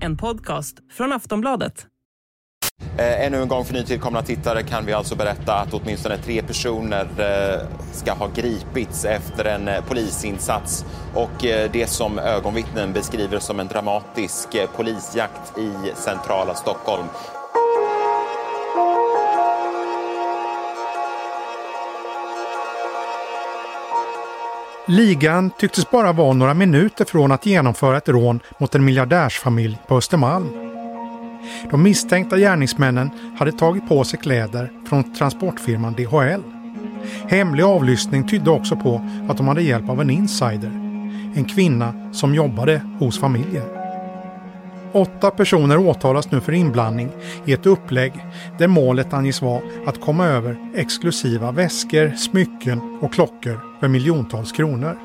En podcast från Aftonbladet. Eh, ännu en gång för nytillkomna tittare kan vi alltså berätta att åtminstone tre personer eh, ska ha gripits efter en eh, polisinsats och eh, det som ögonvittnen beskriver som en dramatisk eh, polisjakt i centrala Stockholm. Ligan tycktes bara vara några minuter från att genomföra ett rån mot en miljardärsfamilj på Östermalm. De misstänkta gärningsmännen hade tagit på sig kläder från transportfirman DHL. Hemlig avlyssning tydde också på att de hade hjälp av en insider, en kvinna som jobbade hos familjen. Åtta personer åtalas nu för inblandning i ett upplägg där målet anges vara att komma över exklusiva väskor, smycken och klockor för miljontals kronor.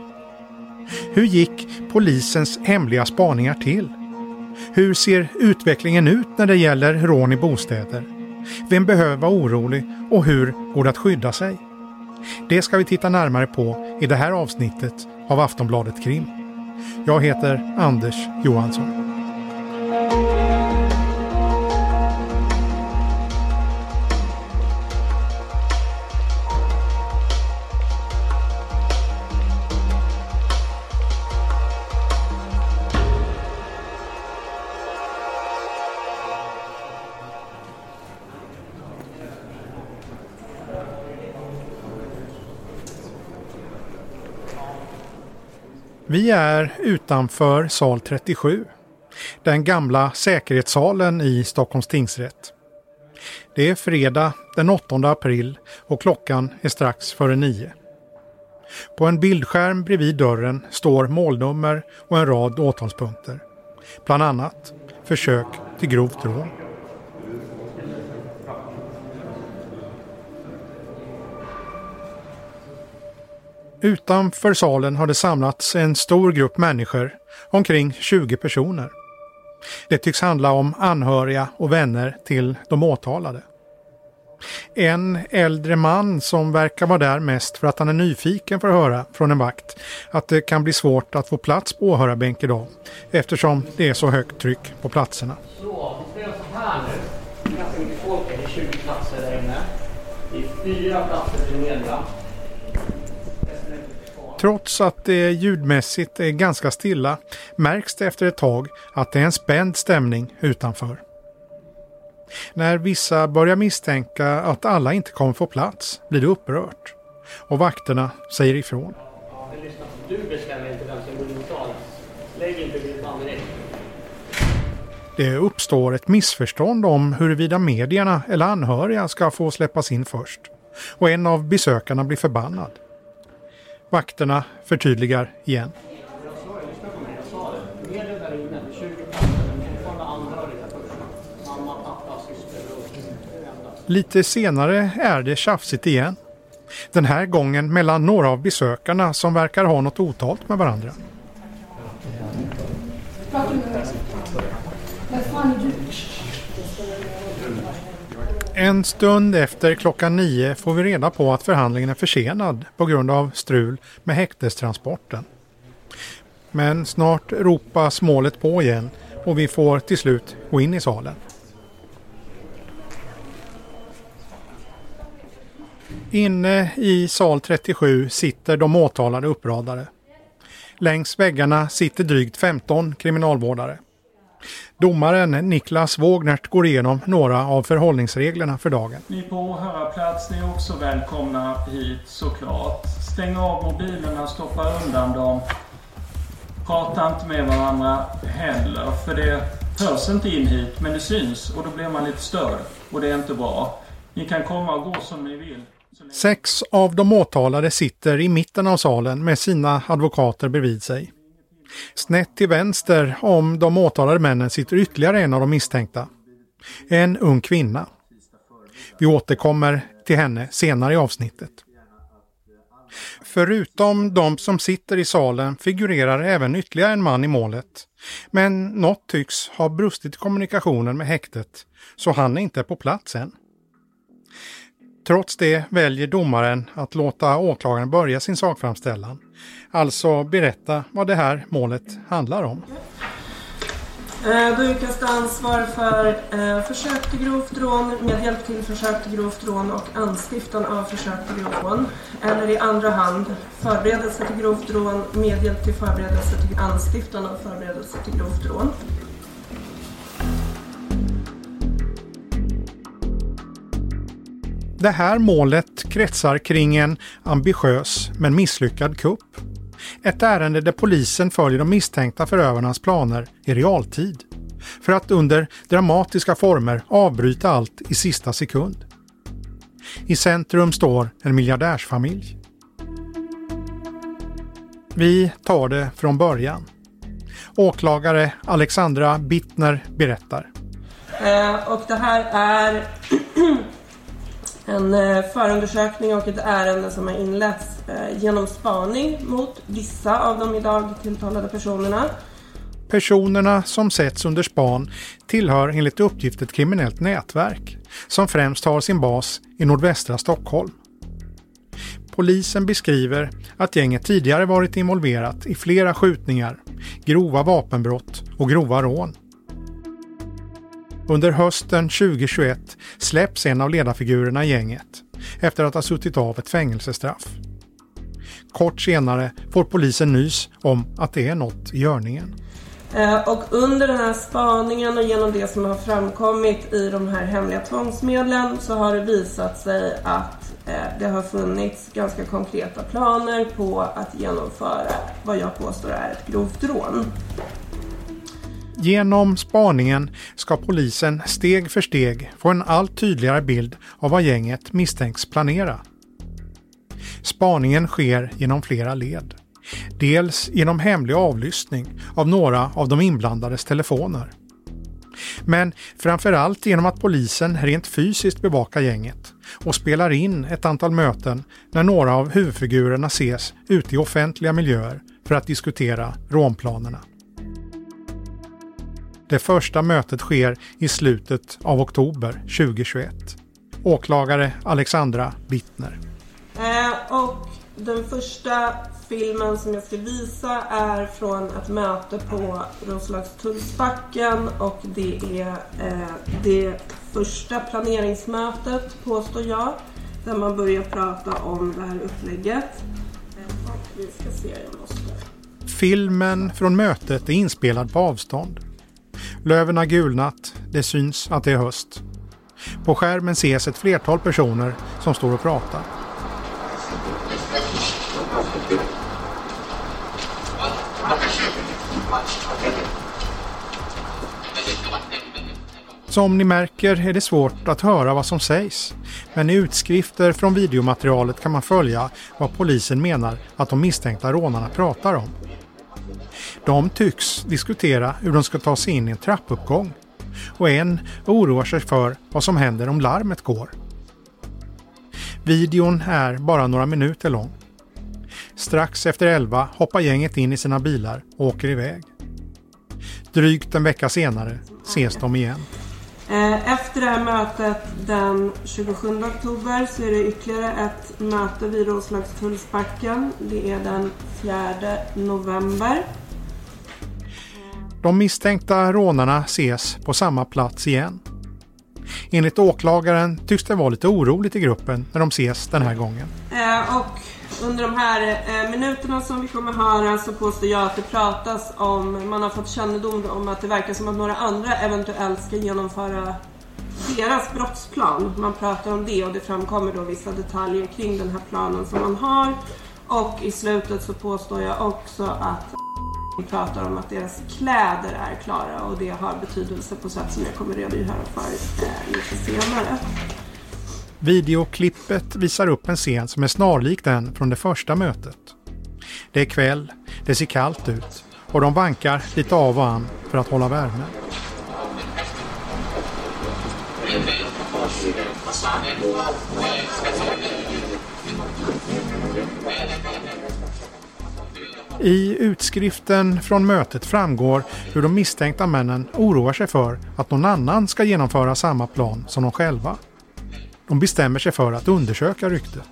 Hur gick polisens hemliga spaningar till? Hur ser utvecklingen ut när det gäller rån i bostäder? Vem behöver vara orolig och hur går det att skydda sig? Det ska vi titta närmare på i det här avsnittet av Aftonbladet Krim. Jag heter Anders Johansson. Vi är utanför sal 37. Den gamla säkerhetssalen i Stockholms tingsrätt. Det är fredag den 8 april och klockan är strax före nio. På en bildskärm bredvid dörren står målnummer och en rad åtalspunkter. Bland annat försök till grovt rån. Utanför salen har det samlats en stor grupp människor, omkring 20 personer. Det tycks handla om anhöriga och vänner till de åtalade. En äldre man som verkar vara där mest för att han är nyfiken för att höra från en vakt att det kan bli svårt att få plats på åhörarbänk idag eftersom det är så högt tryck på platserna. Så, vi spelar så här nu. Ganska mycket folk, det är 20 platser där inne. Det är fyra platser till media. Trots att det ljudmässigt är ganska stilla märks det efter ett tag att det är en spänd stämning utanför. När vissa börjar misstänka att alla inte kommer få plats blir det upprört och vakterna säger ifrån. Ja, men lyssna. Du bestämmer inte vem som går in i salen. Lägg inte ditt namn direkt. Det uppstår ett missförstånd om huruvida medierna eller anhöriga ska få släppas in först och en av besökarna blir förbannad. Vakterna förtydligar igen. Lite senare är det tjafsigt igen. Den här gången mellan några av besökarna som verkar ha något otalt med varandra. En stund efter klockan nio får vi reda på att förhandlingen är försenad på grund av strul med häktestransporten. Men snart ropas målet på igen och vi får till slut gå in i salen. Inne i sal 37 sitter de åtalade uppradade. Längs väggarna sitter drygt 15 kriminalvårdare. Domaren Niklas Wågnert går igenom några av förhållningsreglerna för dagen. Ni på åhörarplats, ni är också välkomna hit såklart. Stäng av mobilerna, stoppa undan dem. Prata inte med varandra heller, för det hörs inte in hit, men det syns och då blir man lite störd. Och det är inte bra. Ni kan komma och gå som ni vill. Sex av de åtalade sitter i mitten av salen med sina advokater bredvid sig. Snett till vänster om de åtalade männen sitter ytterligare en av de misstänkta. En ung kvinna. Vi återkommer till henne senare i avsnittet. Förutom de som sitter i salen figurerar även ytterligare en man i målet. Men något tycks ha brustit i kommunikationen med häktet, så han är inte på plats än. Trots det väljer domaren att låta åklagaren börja sin sakframställan. Alltså berätta vad det här målet handlar om. Du då yrkas det ansvar för eh, försök till grovt rån, medhjälp till försök till grovt rån och anstiftan av försök till grovt rån. Eller i andra hand förberedelse till grovt rån, medhjälp till förberedelse till anstiftan av förberedelse till grovt rån. Det här målet kretsar kring en ambitiös men misslyckad kupp. Ett ärende där polisen följer de misstänkta förövarnas planer i realtid. För att under dramatiska former avbryta allt i sista sekund. I centrum står en miljardärsfamilj. Vi tar det från början. Åklagare Alexandra Bittner berättar. Eh, och det här är en eh, förundersökning och ett ärende som har inletts eh, genom spaning mot vissa av de idag tilltalade personerna. Personerna som sätts under span tillhör enligt uppgift ett kriminellt nätverk som främst har sin bas i nordvästra Stockholm. Polisen beskriver att gänget tidigare varit involverat i flera skjutningar, grova vapenbrott och grova rån. Under hösten 2021 släpps en av ledarfigurerna i gänget efter att ha suttit av ett fängelsestraff. Kort senare får polisen nys om att det är något i görningen. Eh, och under den här spaningen och genom det som har framkommit i de här hemliga tvångsmedlen så har det visat sig att eh, det har funnits ganska konkreta planer på att genomföra vad jag påstår är ett grovt rån. Genom spaningen ska polisen steg för steg få en allt tydligare bild av vad gänget misstänks planera. Spaningen sker genom flera led. Dels genom hemlig avlyssning av några av de inblandades telefoner. Men framförallt genom att polisen rent fysiskt bevakar gänget och spelar in ett antal möten när några av huvudfigurerna ses ute i offentliga miljöer för att diskutera rånplanerna. Det första mötet sker i slutet av oktober 2021. Åklagare Alexandra Bittner. Eh, och den första filmen som jag ska visa är från ett möte på Roslagstullsbacken och det är eh, det första planeringsmötet påstår jag. Där man börjar prata om det här upplägget. Eh, och vi ska se, jag måste... Filmen från mötet är inspelad på avstånd. Löven har gulnat, det syns att det är höst. På skärmen ses ett flertal personer som står och pratar. Som ni märker är det svårt att höra vad som sägs. Men i utskrifter från videomaterialet kan man följa vad polisen menar att de misstänkta rånarna pratar om. De tycks diskutera hur de ska ta sig in i en trappuppgång. Och en oroar sig för vad som händer om larmet går. Videon är bara några minuter lång. Strax efter elva hoppar gänget in i sina bilar och åker iväg. Drygt en vecka senare ses de igen. Eh, efter det här mötet den 27 oktober så är det ytterligare ett möte vid Roslagstullsbacken. Det är den 4 november. De misstänkta rånarna ses på samma plats igen. Enligt åklagaren tycks det vara lite oroligt i gruppen när de ses den här gången. Eh, och under de här eh, minuterna som vi kommer höra så påstår jag att det pratas om, man har fått kännedom om att det verkar som att några andra eventuellt ska genomföra deras brottsplan. Man pratar om det och det framkommer då vissa detaljer kring den här planen som man har. Och i slutet så påstår jag också att vi pratar om att deras kläder är klara och det har betydelse på sätt som jag kommer redogöra för eh, lite senare. Videoklippet visar upp en scen som är snarlik den från det första mötet. Det är kväll, det ser kallt ut och de vankar lite av och an för att hålla värme. I utskriften från mötet framgår hur de misstänkta männen oroar sig för att någon annan ska genomföra samma plan som de själva. De bestämmer sig för att undersöka ryktet.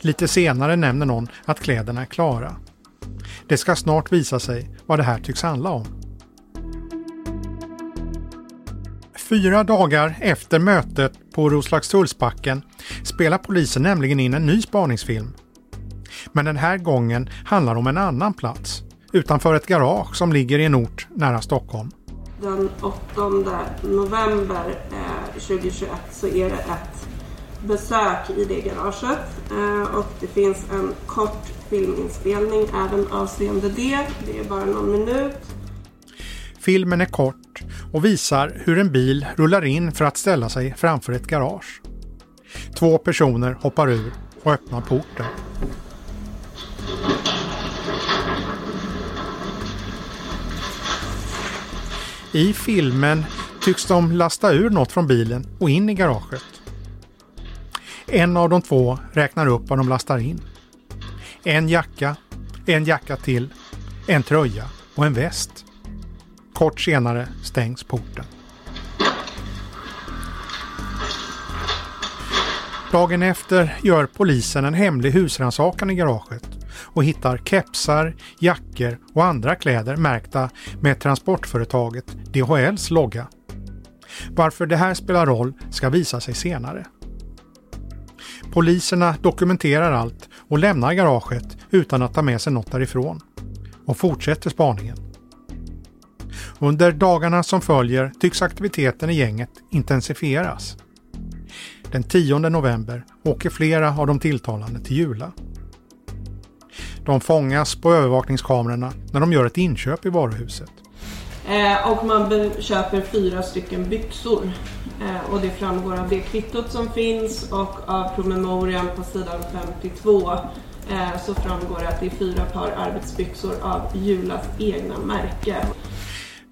Lite senare nämner någon att kläderna är klara. Det ska snart visa sig vad det här tycks handla om. Fyra dagar efter mötet på Roslagstullsbacken spelar polisen nämligen in en ny spaningsfilm. Men den här gången handlar om en annan plats, utanför ett garage som ligger i en ort nära Stockholm. Den 8 november eh, 2021 så är det ett besök i det garaget eh, och det finns en kort filminspelning även avseende det. Det är bara någon minut. Filmen är kort och visar hur en bil rullar in för att ställa sig framför ett garage. Två personer hoppar ur och öppnar porten. I filmen tycks de lasta ur något från bilen och in i garaget. En av de två räknar upp vad de lastar in. En jacka, en jacka till, en tröja och en väst. Kort senare stängs porten. Dagen efter gör polisen en hemlig husrannsakan i garaget och hittar kepsar, jackor och andra kläder märkta med transportföretaget DHLs logga. Varför det här spelar roll ska visa sig senare. Poliserna dokumenterar allt och lämnar garaget utan att ta med sig något därifrån och fortsätter spaningen. Under dagarna som följer tycks aktiviteten i gänget intensifieras. Den 10 november åker flera av de tilltalande till Jula. De fångas på övervakningskamerorna när de gör ett inköp i varuhuset. Eh, och man köper fyra stycken byxor. Eh, och det framgår av det kvittot som finns och av promemorian på sidan 52 eh, så framgår det att det är fyra par arbetsbyxor av Julas egna märke.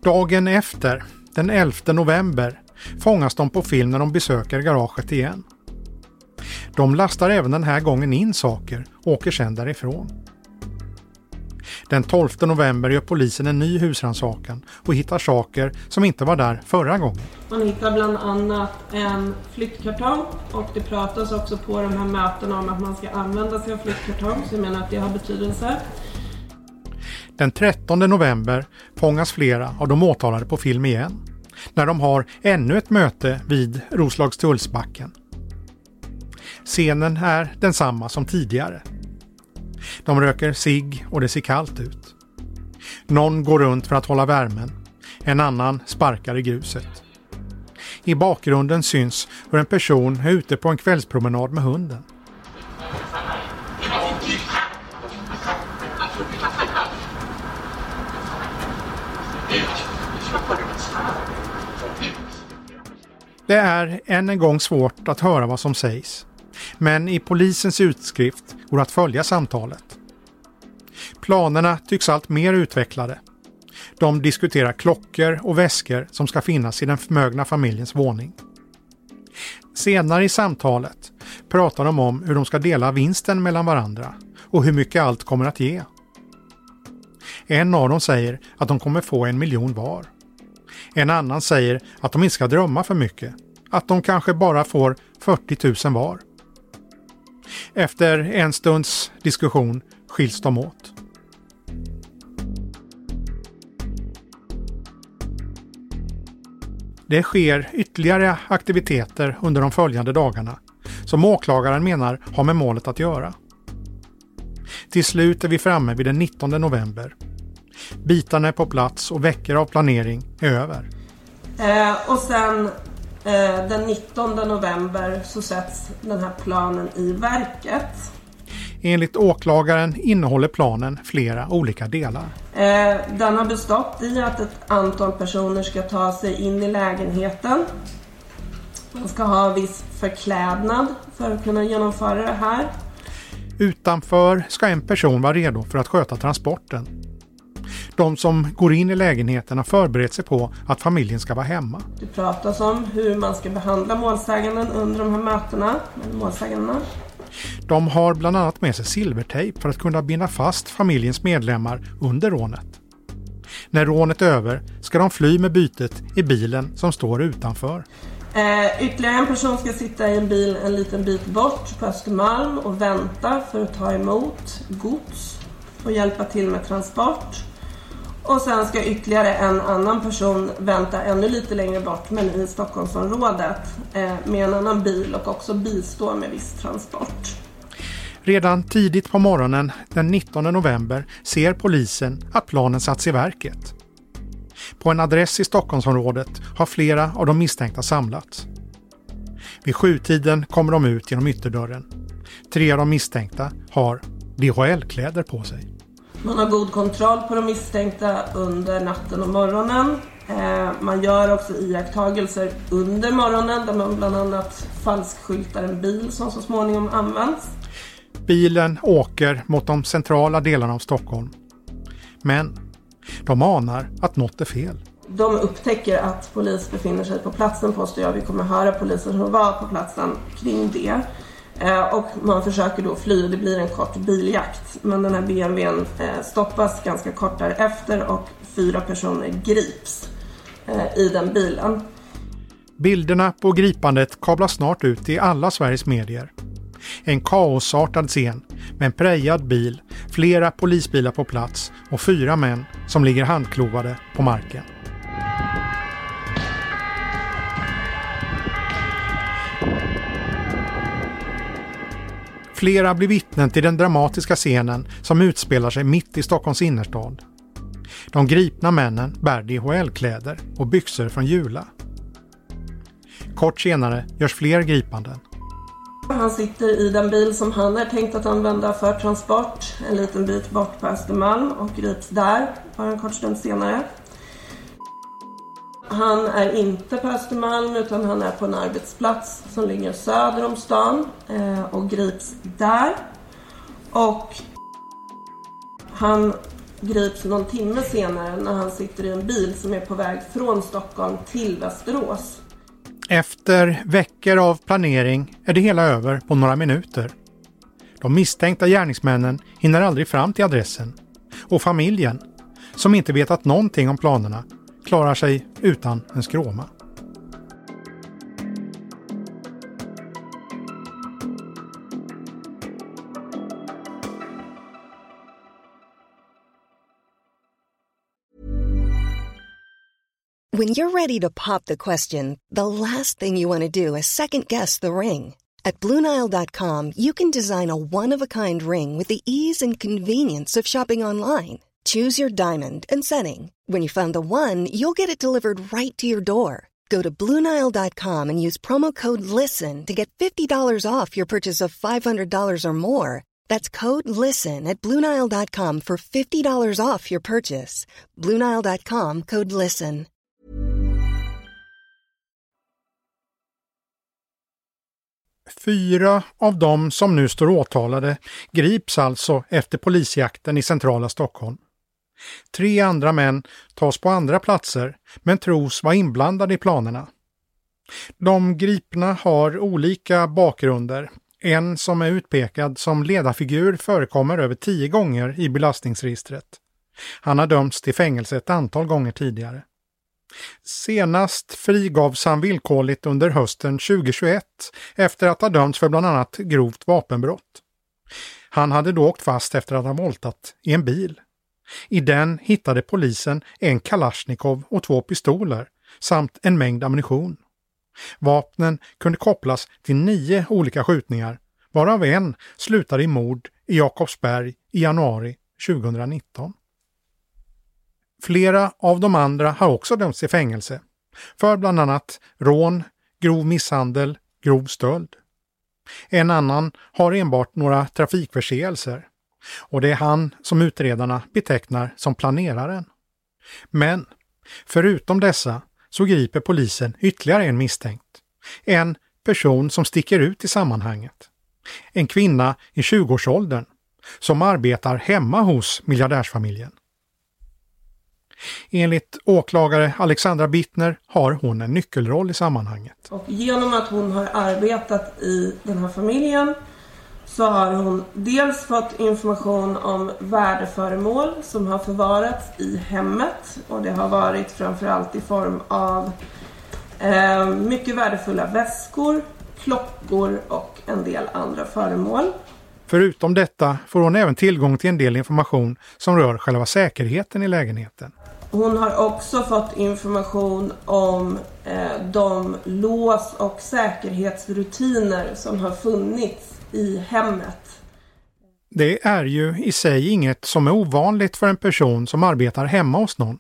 Dagen efter, den 11 november, fångas de på film när de besöker garaget igen. De lastar även den här gången in saker och åker sedan därifrån. Den 12 november gör polisen en ny husrannsakan och hittar saker som inte var där förra gången. Man hittar bland annat en flyttkartong och det pratas också på de här mötena om att man ska använda sig av flyttkartong så jag menar att det har betydelse. Den 13 november fångas flera av de åtalade på film igen när de har ännu ett möte vid Roslagstullsbacken. Scenen är densamma som tidigare. De röker sig och det ser kallt ut. Någon går runt för att hålla värmen. En annan sparkar i gruset. I bakgrunden syns hur en person är ute på en kvällspromenad med hunden. Det är än en gång svårt att höra vad som sägs. Men i polisens utskrift går att följa samtalet. Planerna tycks allt mer utvecklade. De diskuterar klockor och väskor som ska finnas i den förmögna familjens våning. Senare i samtalet pratar de om hur de ska dela vinsten mellan varandra och hur mycket allt kommer att ge. En av dem säger att de kommer få en miljon var. En annan säger att de inte ska drömma för mycket, att de kanske bara får 40 000 var. Efter en stunds diskussion skiljs de åt. Det sker ytterligare aktiviteter under de följande dagarna som åklagaren menar har med målet att göra. Till slut är vi framme vid den 19 november. Bitarna är på plats och veckor av planering är över. Eh, och sen den 19 november så sätts den här planen i verket. Enligt åklagaren innehåller planen flera olika delar. Eh, den har bestått i att ett antal personer ska ta sig in i lägenheten. Man ska ha viss förklädnad för att kunna genomföra det här. Utanför ska en person vara redo för att sköta transporten. De som går in i lägenheten har förberett sig på att familjen ska vara hemma. Det pratas om hur man ska behandla målsäganden under de här mötena med målsägandena. De har bland annat med sig silvertejp för att kunna binda fast familjens medlemmar under rånet. När rånet är över ska de fly med bytet i bilen som står utanför. Eh, ytterligare en person ska sitta i en bil en liten bit bort på Östermalm och vänta för att ta emot gods och hjälpa till med transport. Och sen ska ytterligare en annan person vänta ännu lite längre bort men i Stockholmsområdet eh, med en annan bil och också bistå med viss transport. Redan tidigt på morgonen den 19 november ser polisen att planen satts i verket. På en adress i Stockholmsområdet har flera av de misstänkta samlats. Vid sjutiden kommer de ut genom ytterdörren. Tre av de misstänkta har DHL-kläder på sig. Man har god kontroll på de misstänkta under natten och morgonen. Eh, man gör också iakttagelser under morgonen där man bland annat falskskyltar en bil som så småningom används. Bilen åker mot de centrala delarna av Stockholm. Men de anar att något är fel. De upptäcker att polis befinner sig på platsen påstår jag. Vi kommer höra poliser som var på platsen kring det. Eh, och man försöker då fly. Det blir en kort biljakt. Men den här BMWn eh, stoppas ganska kort därefter och fyra personer grips eh, i den bilen. Bilderna på gripandet kablas snart ut i alla Sveriges medier. En kaosartad scen med en prejad bil, flera polisbilar på plats och fyra män som ligger handklovade på marken. Flera blir vittnen till den dramatiska scenen som utspelar sig mitt i Stockholms innerstad. De gripna männen bär DHL-kläder och byxor från Jula. Kort senare görs fler gripanden. Han sitter i den bil som han är tänkt att använda för transport en liten bit bort på Östermalm och grips där bara en kort stund senare. Han är inte på Östermalm utan han är på en arbetsplats som ligger söder om stan eh, och grips där. Och han grips någon timme senare när han sitter i en bil som är på väg från Stockholm till Västerås. Efter veckor av planering är det hela över på några minuter. De misstänkta gärningsmännen hinner aldrig fram till adressen och familjen, som inte vetat någonting om planerna, klarar sig utan en skråma. When you're ready to pop the question, the last thing you want to do is second guess the ring. At Bluenile.com, you can design a one of a kind ring with the ease and convenience of shopping online. Choose your diamond and setting. When you find the one, you'll get it delivered right to your door. Go to Bluenile.com and use promo code LISTEN to get $50 off your purchase of $500 or more. That's code LISTEN at Bluenile.com for $50 off your purchase. Bluenile.com code LISTEN. Fyra av dem som nu står åtalade grips alltså efter polisjakten i centrala Stockholm. Tre andra män tas på andra platser men tros vara inblandade i planerna. De gripna har olika bakgrunder. En som är utpekad som ledarfigur förekommer över tio gånger i belastningsregistret. Han har dömts till fängelse ett antal gånger tidigare. Senast frigavs han villkorligt under hösten 2021 efter att ha dömts för bland annat grovt vapenbrott. Han hade då åkt fast efter att ha våldtat i en bil. I den hittade polisen en Kalashnikov och två pistoler samt en mängd ammunition. Vapnen kunde kopplas till nio olika skjutningar, varav en slutade i mord i Jakobsberg i januari 2019. Flera av de andra har också dömts till fängelse för bland annat rån, grov misshandel, grov stöld. En annan har enbart några trafikförseelser och det är han som utredarna betecknar som planeraren. Men förutom dessa så griper polisen ytterligare en misstänkt. En person som sticker ut i sammanhanget. En kvinna i 20-årsåldern som arbetar hemma hos miljardärsfamiljen. Enligt åklagare Alexandra Bittner har hon en nyckelroll i sammanhanget. Och genom att hon har arbetat i den här familjen så har hon dels fått information om värdeföremål som har förvarats i hemmet och det har varit framförallt i form av Eh, mycket värdefulla väskor, klockor och en del andra föremål. Förutom detta får hon även tillgång till en del information som rör själva säkerheten i lägenheten. Hon har också fått information om eh, de lås och säkerhetsrutiner som har funnits i hemmet. Det är ju i sig inget som är ovanligt för en person som arbetar hemma hos någon.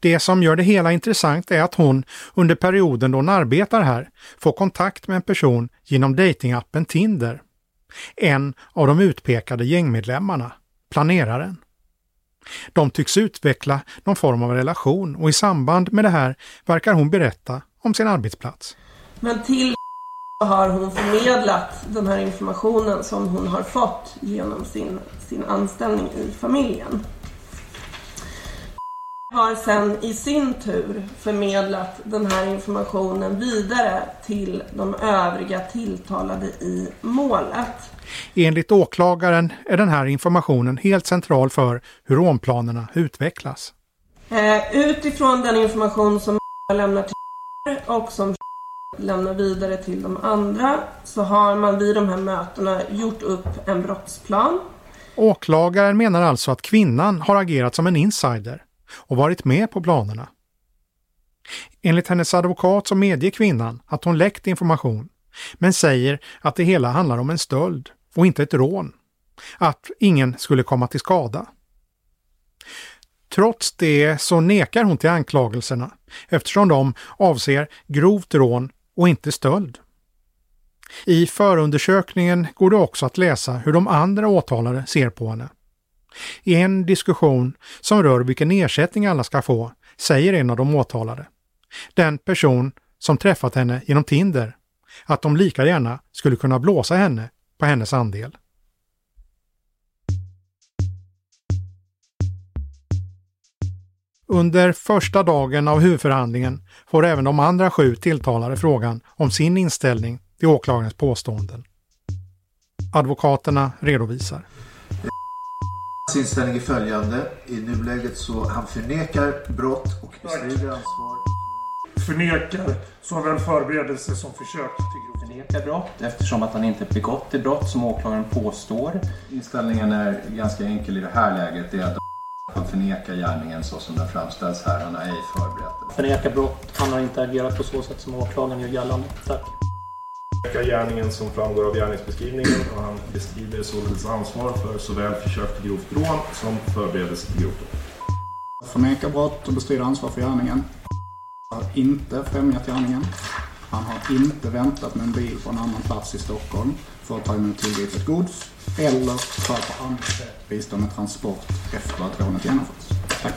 Det som gör det hela intressant är att hon under perioden då hon arbetar här får kontakt med en person genom datingappen Tinder. En av de utpekade gängmedlemmarna, planeraren. De tycks utveckla någon form av relation och i samband med det här verkar hon berätta om sin arbetsplats. Men till har hon förmedlat den här informationen som hon har fått genom sin, sin anställning i familjen. Har sen i sin tur förmedlat den här informationen vidare till de övriga tilltalade i målet. Enligt åklagaren är den här informationen helt central för hur rånplanerna utvecklas. Eh, utifrån den information som lämnar till och som lämna vidare till de andra så har man vid de här mötena gjort upp en brottsplan. Åklagaren menar alltså att kvinnan har agerat som en insider och varit med på planerna. Enligt hennes advokat så medger kvinnan att hon läckt information men säger att det hela handlar om en stöld och inte ett rån. Att ingen skulle komma till skada. Trots det så nekar hon till anklagelserna eftersom de avser grovt rån och inte stöld. I förundersökningen går det också att läsa hur de andra åtalade ser på henne. I en diskussion som rör vilken ersättning alla ska få säger en av de åtalade, den person som träffat henne genom Tinder, att de lika gärna skulle kunna blåsa henne på hennes andel. Under första dagen av huvudförhandlingen får även de andra sju tilltalade frågan om sin inställning till åklagarens påståenden. Advokaterna redovisar. Hans inställning är följande. I nuläget så han förnekar brott och bestrider ansvar. Förnekar såväl förberedelse som försök till grovt förnekar brott eftersom att han inte begått det brott som åklagaren påstår. Inställningen är ganska enkel i det här läget. Det är att han förnekar gärningen så som den framställs här. Han har ej förberett Förnekar brott. Han har inte agerat på så sätt som åklagaren gör gällande. Tack. Förnekar gärningen som framgår av gärningsbeskrivningen och han bestrider således ansvar för såväl försök till grovt rån som förberedelse till grovt rån. Förnekar brott och bestrider ansvar för gärningen. Har inte främjat gärningen. Han har inte väntat med en bil på en annan plats i Stockholm för att ta emot tillgripet gods eller för att på annat sätt bistå med transport efter att rånet genomförts. Tack.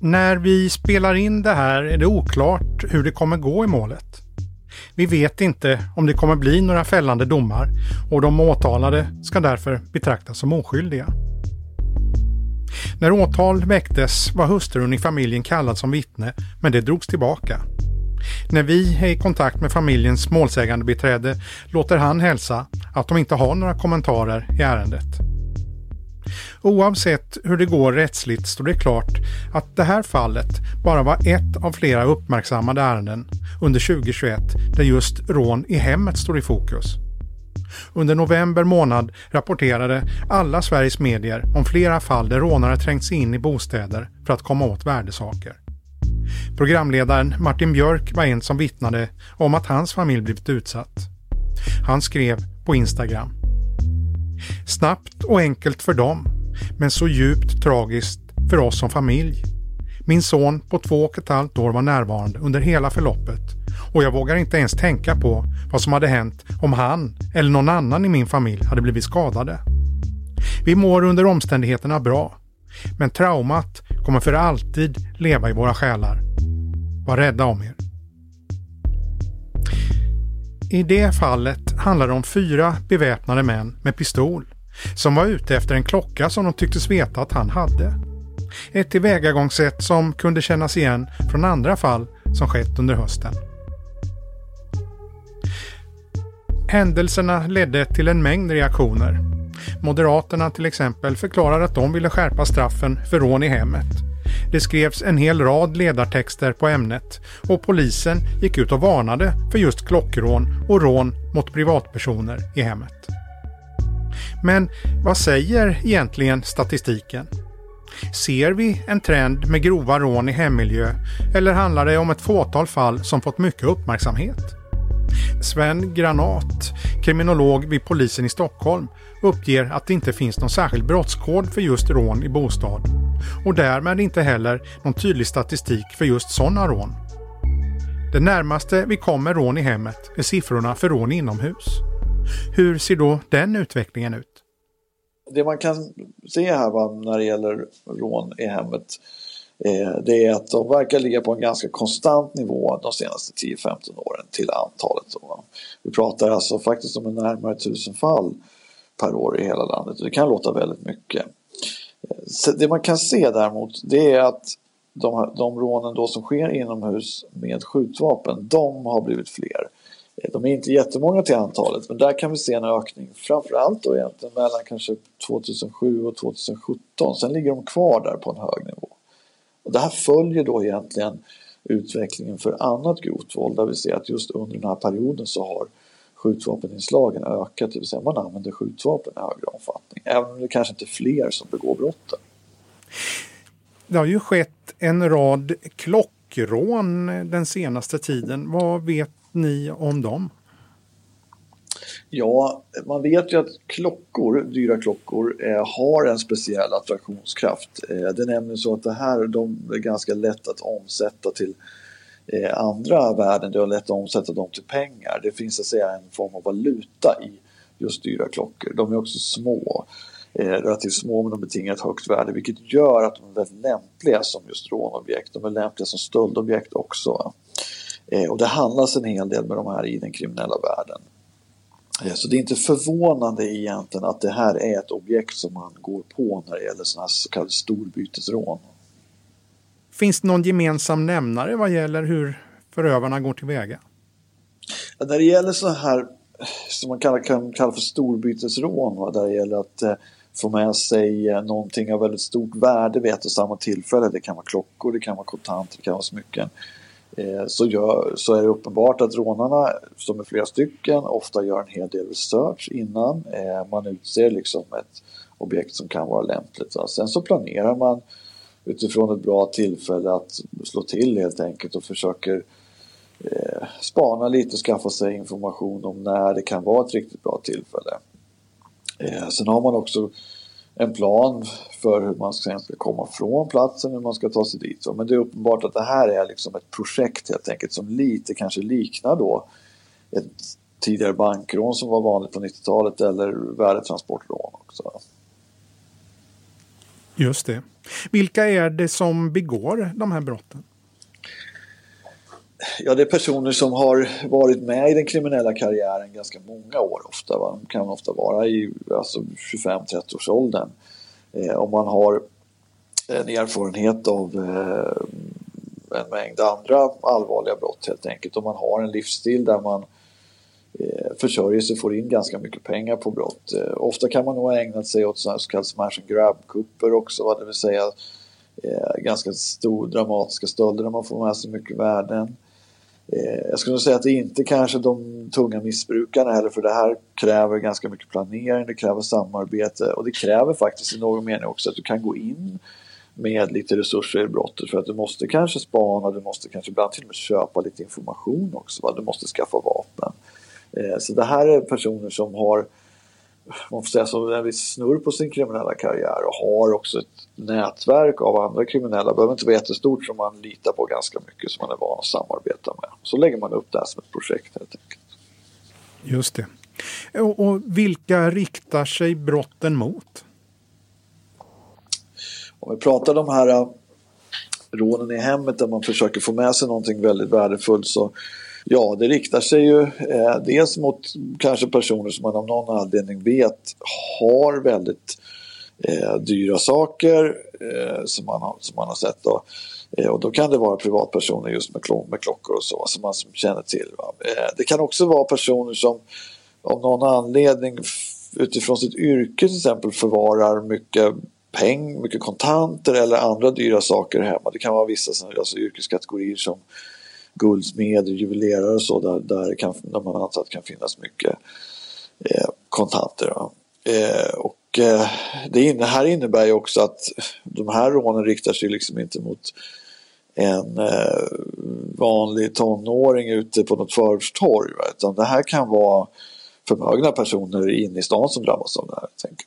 När vi spelar in det här är det oklart hur det kommer gå i målet. Vi vet inte om det kommer bli några fällande domar och de åtalade ska därför betraktas som oskyldiga. När åtal väcktes var hustrun i familjen kallad som vittne, men det drogs tillbaka. När vi är i kontakt med familjens målsägande beträde låter han hälsa att de inte har några kommentarer i ärendet. Oavsett hur det går rättsligt står det klart att det här fallet bara var ett av flera uppmärksammade ärenden under 2021 där just rån i hemmet står i fokus. Under november månad rapporterade alla Sveriges medier om flera fall där rånare trängt sig in i bostäder för att komma åt värdesaker. Programledaren Martin Björk var en som vittnade om att hans familj blivit utsatt. Han skrev på Instagram. Snabbt och enkelt för dem, men så djupt tragiskt för oss som familj. Min son på två och ett halvt år var närvarande under hela förloppet och jag vågar inte ens tänka på vad som hade hänt om han eller någon annan i min familj hade blivit skadade. Vi mår under omständigheterna bra, men traumat kommer för alltid leva i våra själar. Var rädda om er. I det fallet handlar det om fyra beväpnade män med pistol som var ute efter en klocka som de tycktes veta att han hade. Ett tillvägagångssätt som kunde kännas igen från andra fall som skett under hösten. Händelserna ledde till en mängd reaktioner. Moderaterna till exempel förklarar att de ville skärpa straffen för rån i hemmet. Det skrevs en hel rad ledartexter på ämnet och polisen gick ut och varnade för just klockrån och rån mot privatpersoner i hemmet. Men vad säger egentligen statistiken? Ser vi en trend med grova rån i hemmiljö eller handlar det om ett fåtal fall som fått mycket uppmärksamhet? Sven Granat, kriminolog vid polisen i Stockholm, uppger att det inte finns någon särskild brottskod för just rån i bostad och därmed inte heller någon tydlig statistik för just sådana rån. Det närmaste vi kommer rån i hemmet är siffrorna för rån inomhus. Hur ser då den utvecklingen ut? Det man kan se här va, när det gäller rån i hemmet Eh, det är att de verkar ligga på en ganska konstant nivå de senaste 10-15 åren till antalet. Vi pratar alltså faktiskt om närmare tusen fall per år i hela landet och det kan låta väldigt mycket. Eh, så det man kan se däremot det är att de, de rånen då som sker inomhus med skjutvapen, de har blivit fler. Eh, de är inte jättemånga till antalet men där kan vi se en ökning framförallt då egentligen mellan kanske 2007 och 2017. Sen ligger de kvar där på en hög nivå. Och det här följer då egentligen utvecklingen för annat grovt våld där vi ser att just under den här perioden så har skjutvapeninslagen ökat, det vill säga man använder skjutvapen i högre omfattning. Även om det kanske inte är fler som begår brotten. Det har ju skett en rad klockrån den senaste tiden. Vad vet ni om dem? Ja, man vet ju att klockor, dyra klockor, eh, har en speciell attraktionskraft. Eh, det är nämligen så att det här de är ganska lätt att omsätta till eh, andra värden. Det är lätt att omsätta dem till pengar. Det finns att säga en form av valuta i just dyra klockor. De är också små, eh, relativt små men de betingar ett högt värde vilket gör att de är väldigt lämpliga som just rånobjekt. De är lämpliga som stöldobjekt också. Eh, och det handlas en hel del med de här i den kriminella världen. Eh, så det är inte förvånande egentligen att det här är ett objekt som man går på när det gäller sådana här så kallade storbytesrån. Finns det någon gemensam nämnare vad gäller hur förövarna går tillväga? Ja, när det gäller så här som man kan, kan kalla för storbytesrån, va, där det gäller att eh, få med sig eh, någonting av väldigt stort värde vid ett och samma tillfälle. Det kan vara klockor, det kan vara kontanter, det kan vara smycken. Eh, så, gör, så är det uppenbart att rånarna, som är flera stycken, ofta gör en hel del research innan. Eh, man utser liksom ett objekt som kan vara lämpligt. Va. Sen så planerar man utifrån ett bra tillfälle att slå till helt enkelt och försöker eh, spana lite och skaffa sig information om när det kan vara ett riktigt bra tillfälle. Eh, sen har man också en plan för hur man sen ska komma från platsen, hur man ska ta sig dit. Men det är uppenbart att det här är liksom ett projekt helt enkelt som lite kanske liknar då ett tidigare bankrån som var vanligt på 90-talet eller värdetransportrån också. Just det. Vilka är det som begår de här brotten? Ja, det är personer som har varit med i den kriminella karriären ganska många år ofta. Va? De kan ofta vara i alltså 25-30 års åldern. Eh, om man har en erfarenhet av eh, en mängd andra allvarliga brott helt enkelt. Om man har en livsstil där man eh, försörjer sig och får in ganska mycket pengar på brott. Eh, ofta kan man nog ha ägnat sig åt så kallade smash and grab-kupper också, va? det vill säga eh, ganska stor, dramatiska stölder där man får med sig mycket värden. Eh, jag skulle säga att det är inte kanske de tunga missbrukarna heller för det här kräver ganska mycket planering, det kräver samarbete och det kräver faktiskt i någon mening också att du kan gå in med lite resurser i brottet för att du måste kanske spana, du måste kanske ibland till och med köpa lite information också, va? du måste skaffa vapen. Eh, så det här är personer som har man får säga så, en viss snurr på sin kriminella karriär och har också ett nätverk av andra kriminella. Det behöver inte vara jättestort som man litar på ganska mycket som man är van att samarbeta med. Så lägger man upp det här som ett projekt helt enkelt. Just det. Och, och vilka riktar sig brotten mot? Om vi pratar de här äh, rånen i hemmet där man försöker få med sig någonting väldigt värdefullt så Ja, det riktar sig ju eh, dels mot kanske personer som man av någon anledning vet har väldigt eh, dyra saker eh, som, man har, som man har sett. Då. Eh, och då kan det vara privatpersoner just med, klo med klockor och så som man som känner till. Eh, det kan också vara personer som av någon anledning utifrån sitt yrke till exempel förvarar mycket pengar, mycket kontanter eller andra dyra saker hemma. Det kan vara vissa alltså, yrkeskategorier som guldsmeder, juvelerare och så där, där, kan, där man antar att det kan finnas mycket eh, kontanter. Eh, och eh, det här innebär ju också att de här rånen riktar sig liksom inte mot en eh, vanlig tonåring ute på något förortstorg. Utan det här kan vara förmögna personer inne i stan som drabbas av det här. Tänker.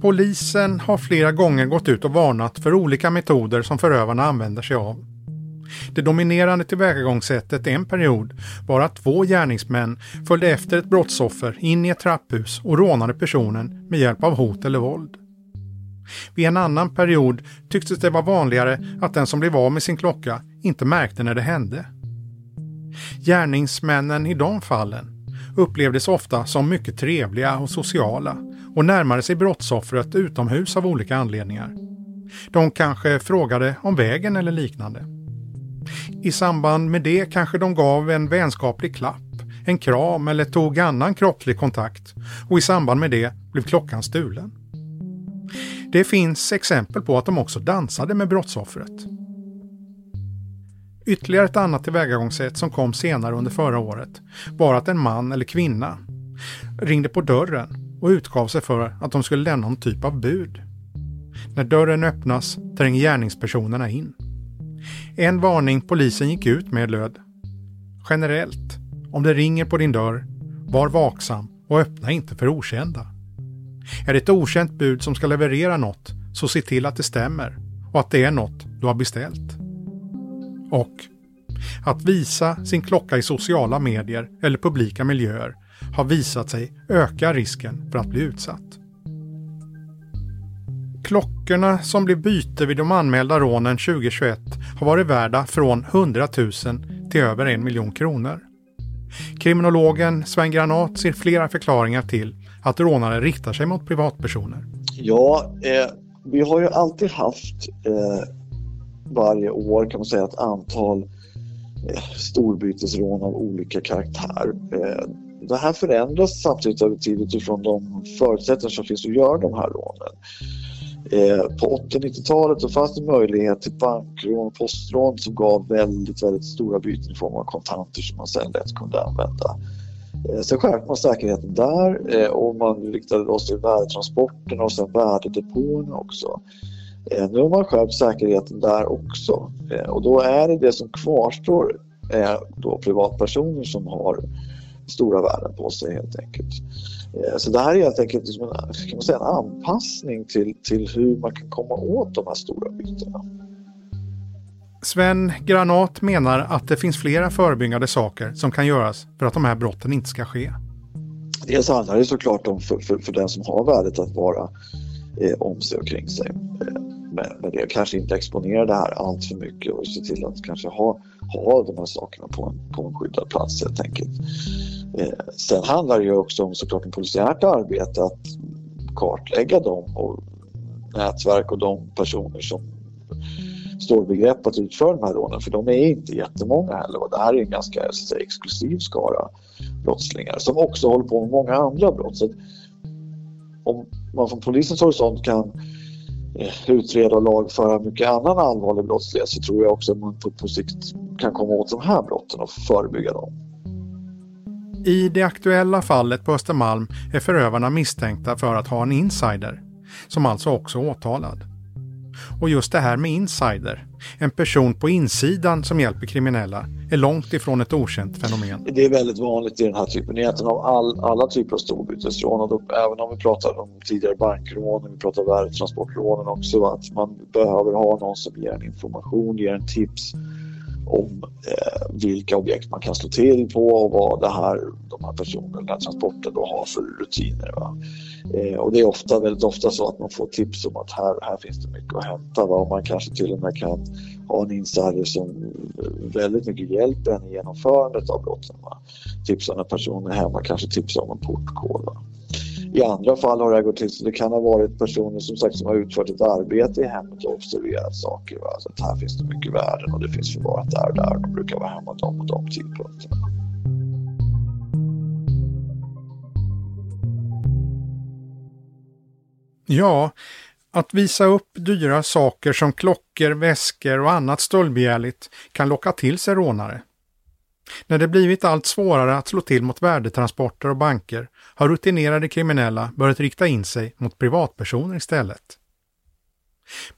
Polisen har flera gånger gått ut och varnat för olika metoder som förövarna använder sig av. Det dominerande tillvägagångssättet en period var att två gärningsmän följde efter ett brottsoffer in i ett trapphus och rånade personen med hjälp av hot eller våld. Vid en annan period tycktes det vara vanligare att den som blev av med sin klocka inte märkte när det hände. Gärningsmännen i de fallen upplevdes ofta som mycket trevliga och sociala och närmade sig brottsoffret utomhus av olika anledningar. De kanske frågade om vägen eller liknande. I samband med det kanske de gav en vänskaplig klapp, en kram eller tog annan kroppslig kontakt och i samband med det blev klockan stulen. Det finns exempel på att de också dansade med brottsoffret. Ytterligare ett annat tillvägagångssätt som kom senare under förra året var att en man eller kvinna ringde på dörren och utgav sig för att de skulle lämna någon typ av bud. När dörren öppnas tränger gärningspersonerna in. En varning polisen gick ut med löd Generellt, om det ringer på din dörr, var vaksam och öppna inte för okända. Är det ett okänt bud som ska leverera något, så se till att det stämmer och att det är något du har beställt. Och att visa sin klocka i sociala medier eller publika miljöer har visat sig öka risken för att bli utsatt. Klockorna som blev byte vid de anmälda rånen 2021 har varit värda från 100 000 till över en miljon kronor. Kriminologen Sven Granat ser flera förklaringar till att rånare riktar sig mot privatpersoner. Ja, eh, vi har ju alltid haft eh, varje år kan man säga ett antal eh, storbytesrån av olika karaktär. Eh, det här förändras samtidigt över tid utifrån de förutsättningar som finns att göra de här lånen. Eh, på 80-90-talet så fanns det möjlighet till bankrån och postrån som gav väldigt, väldigt stora byten i form av kontanter som man sen lätt kunde använda. Eh, sen skärpte man säkerheten där eh, och man riktade då sig värdetransporterna och sen värdedepåerna också. Eh, nu har man skärpt säkerheten där också eh, och då är det det som kvarstår är då privatpersoner som har stora värden på sig helt enkelt. Eh, så det här är helt enkelt liksom en, kan man säga, en anpassning till, till hur man kan komma åt de här stora bytena. Sven Granat menar att det finns flera förebyggande saker som kan göras för att de här brotten inte ska ske. Dels handlar det såklart om för, för, för den som har värdet att vara eh, om sig och kring sig. Eh, med det. Kanske inte exponera det här allt för mycket och se till att kanske ha, ha de här sakerna på en, på en skyddad plats helt enkelt. Eh, sen handlar det ju också om såklart en polisiärt arbete att kartlägga dem och nätverk och de personer som står i begrepp att utföra de här rånen för de är inte jättemånga heller och det här är en ganska säga, exklusiv skara brottslingar som också håller på med många andra brott. Så om man från polisens horisont kan eh, utreda och lagföra mycket annan allvarlig brottslighet så tror jag också att man på, på sikt kan komma åt de här brotten och förebygga dem. I det aktuella fallet på Östermalm är förövarna misstänkta för att ha en insider, som alltså också är åtalad. Och just det här med insider En person på insidan som hjälper kriminella är långt ifrån ett okänt fenomen. Det är väldigt vanligt i den här typen, egentligen av all, alla typer av storbytesrån. Även om vi pratar om tidigare bankrån, vi pratar värdetransportrånen också, att man behöver ha någon som ger en information, ger en tips om eh, vilka objekt man kan slå till på och vad det här, de här personerna, den transporten då har för rutiner. Va? Eh, och det är ofta, väldigt ofta så att man får tips om att här, här finns det mycket att hämta. Va? Och man kanske till och med kan ha en insider som väldigt mycket hjälper en i genomförandet av brotten. Va? Tipsar när personen är hemma, kanske tipsar om en portkod. Va? I andra fall har det gått till så det kan ha varit personer som sagt som har utfört ett arbete i hemmet och observerat saker. Va? Så att här finns det mycket värden och det finns förvarat där och där. De brukar vara hemma de och de tidpunkterna. Ja, att visa upp dyra saker som klockor, väskor och annat stöldbegärligt kan locka till sig rånare. När det blivit allt svårare att slå till mot värdetransporter och banker har rutinerade kriminella börjat rikta in sig mot privatpersoner istället.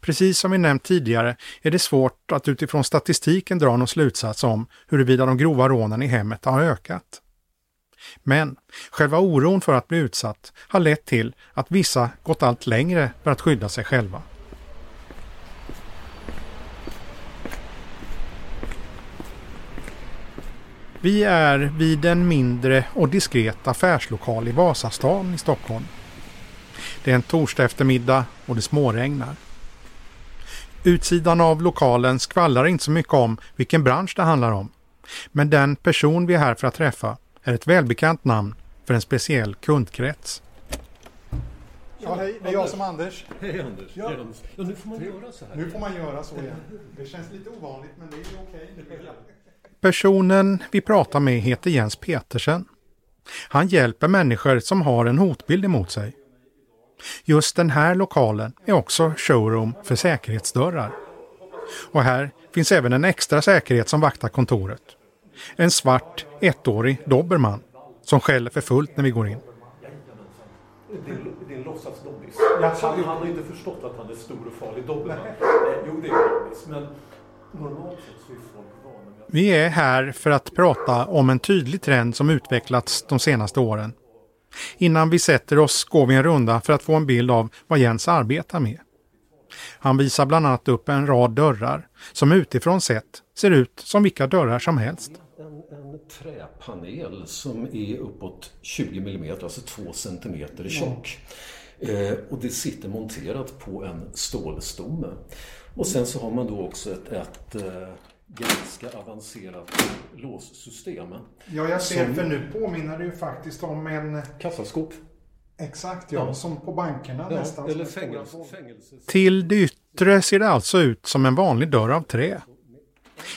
Precis som vi nämnt tidigare är det svårt att utifrån statistiken dra någon slutsats om huruvida de grova rånen i hemmet har ökat. Men själva oron för att bli utsatt har lett till att vissa gått allt längre för att skydda sig själva. Vi är vid en mindre och diskret affärslokal i Vasastan i Stockholm. Det är en torsdag eftermiddag och det småregnar. Utsidan av lokalen skvallrar inte så mycket om vilken bransch det handlar om. Men den person vi är här för att träffa är ett välbekant namn för en speciell kundkrets. Ja, hej, det är jag som Anders. Hej Anders. Ja. Ja, nu får man göra så här. Nu får man göra så igen. Det känns lite ovanligt men det är okej. Personen vi pratar med heter Jens Petersen. Han hjälper människor som har en hotbild emot sig. Just den här lokalen är också showroom för säkerhetsdörrar. Och här finns även en extra säkerhet som vaktar kontoret. En svart, ettårig dobermann som skäller för fullt när vi går in. Det är, det är en låtsasdobbis. Han, han har inte förstått att han är stor och farlig dobermann. Eh, Jo, det är en dobbis. Men normalt sett så är folk. Vi är här för att prata om en tydlig trend som utvecklats de senaste åren. Innan vi sätter oss går vi en runda för att få en bild av vad Jens arbetar med. Han visar bland annat upp en rad dörrar som utifrån sett ser ut som vilka dörrar som helst. En, en träpanel som är uppåt 20 mm, alltså 2 cm tjock. Eh, och det sitter monterat på en stålstomme. Och sen så har man då också ett, ett eh, ganska avancerat låssystem. Ja, jag ser Som- för nu påminner det ju faktiskt om en... Kassaskåp. Exakt, ja. Ja. Som på bankerna Ja, nästan. eller fängelse, fängelse. Till det yttre ser det alltså ut som en vanlig dörr av trä.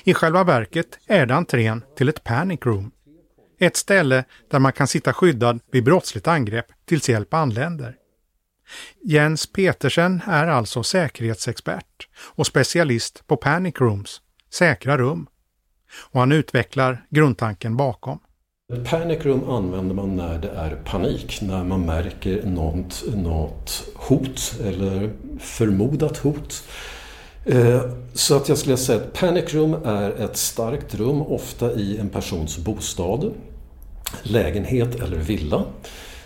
I själva verket är det entrén till ett panic room. Ett ställe där man kan sitta skyddad vid brottsligt angrepp tills hjälp anländer. Jens Petersen är alltså säkerhetsexpert och specialist på panic rooms, säkra rum. Och han utvecklar grundtanken bakom. Panic room använder man när det är panik, när man märker något, något hot eller förmodat hot. Eh, så att jag skulle säga att panic room är ett starkt rum, ofta i en persons bostad, lägenhet eller villa.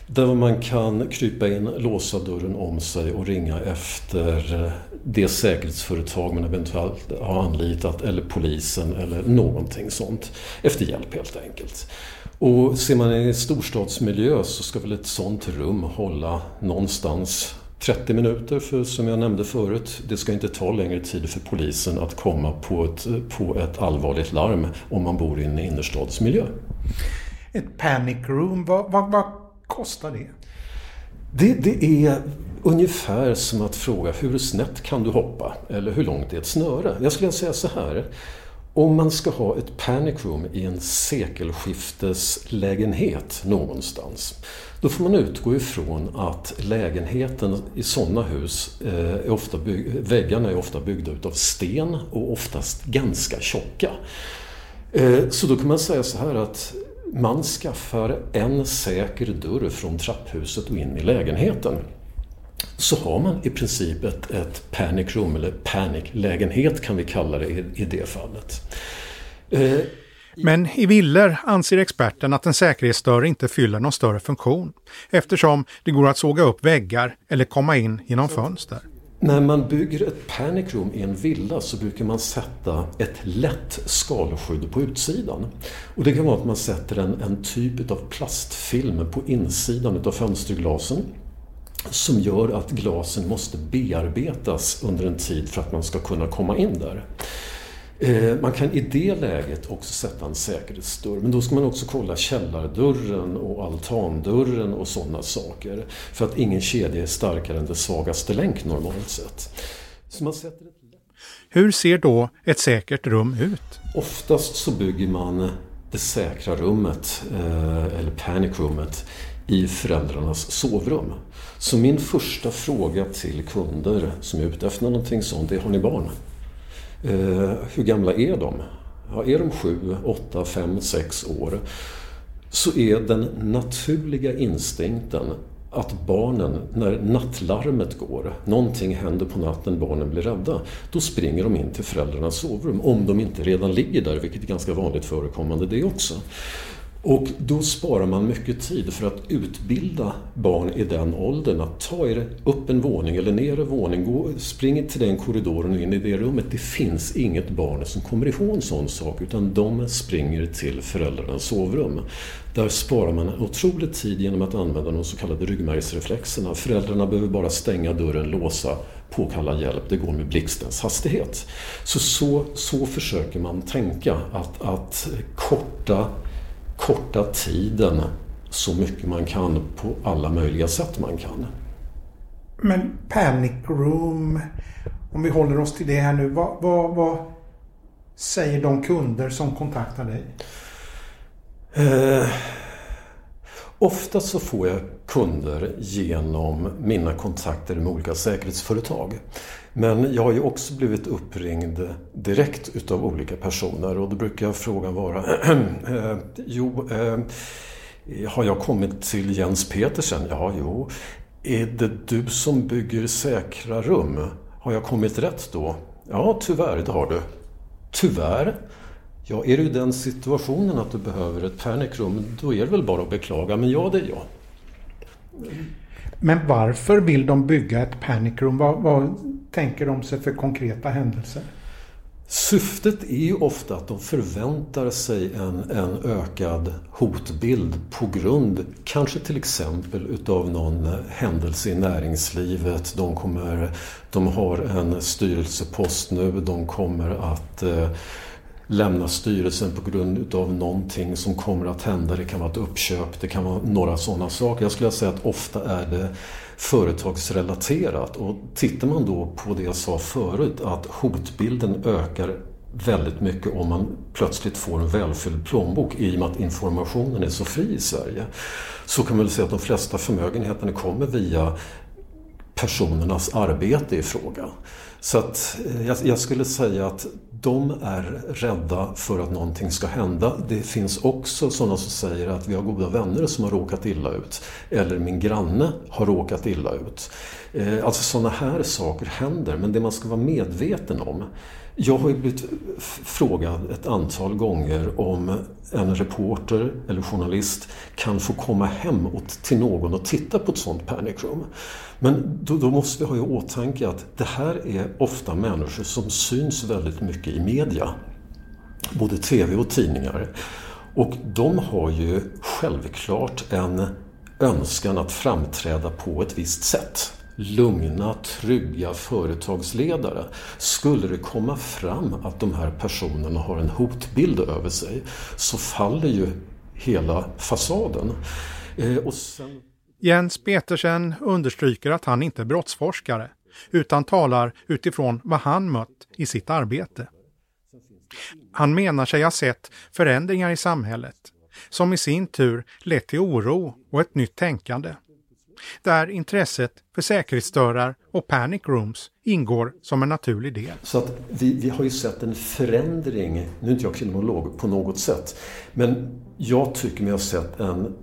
Där man kan krypa in, låsa dörren om sig och ringa efter eh, det säkerhetsföretag man eventuellt har anlitat eller polisen eller någonting sånt. Efter hjälp helt enkelt. Och ser man i en storstadsmiljö så ska väl ett sånt rum hålla någonstans 30 minuter för som jag nämnde förut, det ska inte ta längre tid för polisen att komma på ett, på ett allvarligt larm om man bor i en innerstadsmiljö. Ett panic room, vad, vad, vad kostar det? Det, det är ungefär som att fråga hur snett kan du hoppa? Eller hur långt är ett snöre? Jag skulle säga så här. Om man ska ha ett panic room i en sekelskifteslägenhet någonstans då får man utgå ifrån att lägenheten i sådana hus, eh, är ofta bygg, väggarna är ofta byggda utav sten och oftast ganska tjocka. Eh, så då kan man säga så här att man skaffar en säker dörr från trapphuset och in i lägenheten så har man i princip ett, ett panic room eller panic-lägenhet kan vi kalla det i, i det fallet. Eh, men i villor anser experten att en säkerhetsdörr inte fyller någon större funktion eftersom det går att såga upp väggar eller komma in genom fönster. När man bygger ett panic room i en villa så brukar man sätta ett lätt skalskydd på utsidan. Och det kan vara att man sätter en, en typ av plastfilm på insidan av fönsterglasen som gör att glasen måste bearbetas under en tid för att man ska kunna komma in där. Eh, man kan i det läget också sätta en säkerhetsdörr men då ska man också kolla källardörren och altandörren och sådana saker. För att ingen kedja är starkare än det svagaste länk normalt sett. Så man sätter ett... Hur ser då ett säkert rum ut? Oftast så bygger man det säkra rummet, eh, eller panic-rummet, i föräldrarnas sovrum. Så min första fråga till kunder som är ute efter någonting sånt är, har ni barn? Eh, hur gamla är de? Ja, är de sju, åtta, fem, sex år så är den naturliga instinkten att barnen, när nattlarmet går, någonting händer på natten, barnen blir rädda, då springer de in till föräldrarnas sovrum. Om de inte redan ligger där, vilket är ganska vanligt förekommande det också. Och då sparar man mycket tid för att utbilda barn i den åldern att ta er upp en våning eller ner en våning, gå, spring till den korridoren och in i det rummet. Det finns inget barn som kommer ihåg en sån sak utan de springer till föräldrarnas sovrum. Där sparar man otrolig tid genom att använda de så kallade ryggmärgsreflexerna. Föräldrarna behöver bara stänga dörren, låsa, påkalla hjälp. Det går med blixtens hastighet. Så, så, så försöker man tänka att, att korta korta tiden så mycket man kan på alla möjliga sätt man kan. Men Panic Room, om vi håller oss till det här nu. Vad, vad, vad säger de kunder som kontaktar dig? Eh, ofta så får jag kunder genom mina kontakter med olika säkerhetsföretag. Men jag har ju också blivit uppringd direkt utav olika personer och då brukar frågan vara eh, Jo, eh, har jag kommit till Jens Petersen? Ja, jo. Är det du som bygger säkra rum? Har jag kommit rätt då? Ja, tyvärr, det har du. Tyvärr? Ja, är du i den situationen att du behöver ett panic room, då är det väl bara att beklaga, men ja, det är jag. Men varför vill de bygga ett panic room? Vad, vad tänker de sig för konkreta händelser? Syftet är ju ofta att de förväntar sig en, en ökad hotbild på grund, kanske till exempel utav någon händelse i näringslivet. De, kommer, de har en styrelsepost nu, de kommer att eh, lämna styrelsen på grund utav någonting som kommer att hända. Det kan vara ett uppköp, det kan vara några sådana saker. Jag skulle säga att ofta är det företagsrelaterat och tittar man då på det jag sa förut att hotbilden ökar väldigt mycket om man plötsligt får en välfylld plånbok i och med att informationen är så fri i Sverige. Så kan man väl säga att de flesta förmögenheterna kommer via personernas arbete i fråga. Så att eh, jag, jag, skulle säga att de är rädda för att någonting ska hända. Det finns också sådana som säger att vi har goda vänner som har råkat illa ut. Eller min granne har råkat illa ut. Eh, alltså sådana här saker händer, men det man ska vara medveten om jag har ju blivit frågad ett antal gånger om en reporter eller journalist kan få komma hem till någon och titta på ett sånt panic room. Men då, då, måste vi ha i åtanke att det här är ofta människor som syns väldigt mycket i media. Både TV och tidningar. Och de har ju självklart en önskan att framträda på ett visst sätt lugna, trygga företagsledare. Skulle det komma fram att de här personerna har en hotbild över sig så faller ju hela fasaden. Eh, sen... Jens Petersen understryker att han inte är brottsforskare utan talar utifrån vad han mött i sitt arbete. Han menar sig ha sett förändringar i samhället som i sin tur lett till oro och ett nytt tänkande där intresset för säkerhetsdörrar och panic rooms ingår som en naturlig del. Så att vi, vi har ju sett en förändring, nu är inte jag kriminolog på något sätt, men jag tycker mig ha sett en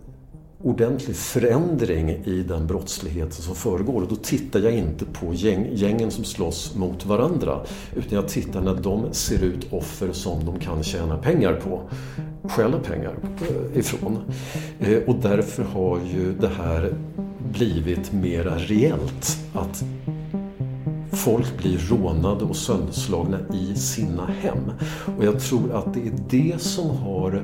ordentlig förändring i den brottslighet som föregår. Och då tittar jag inte på gäng, gängen som slåss mot varandra utan jag tittar när de ser ut offer som de kan tjäna pengar på. Stjäla pengar eh, ifrån. Eh, och därför har ju det här blivit mera reellt. Att folk blir rånade och sönderslagna i sina hem. Och jag tror att det är det som har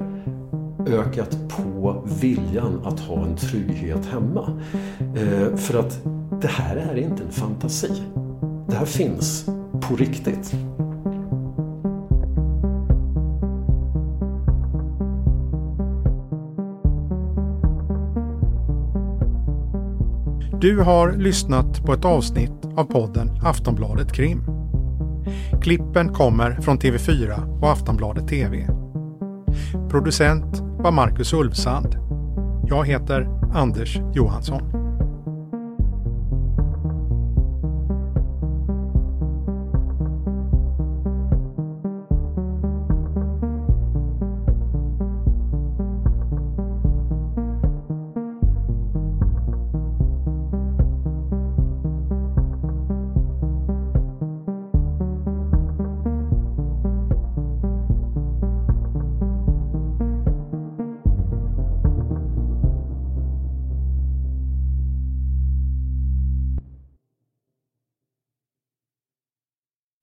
ökat på viljan att ha en trygghet hemma. Eh, för att det här är inte en fantasi. Det här finns på riktigt. Du har lyssnat på ett avsnitt av podden Aftonbladet Krim. Klippen kommer från TV4 och Aftonbladet TV. Producent var Marcus Ulfsand. Jag heter Anders Johansson.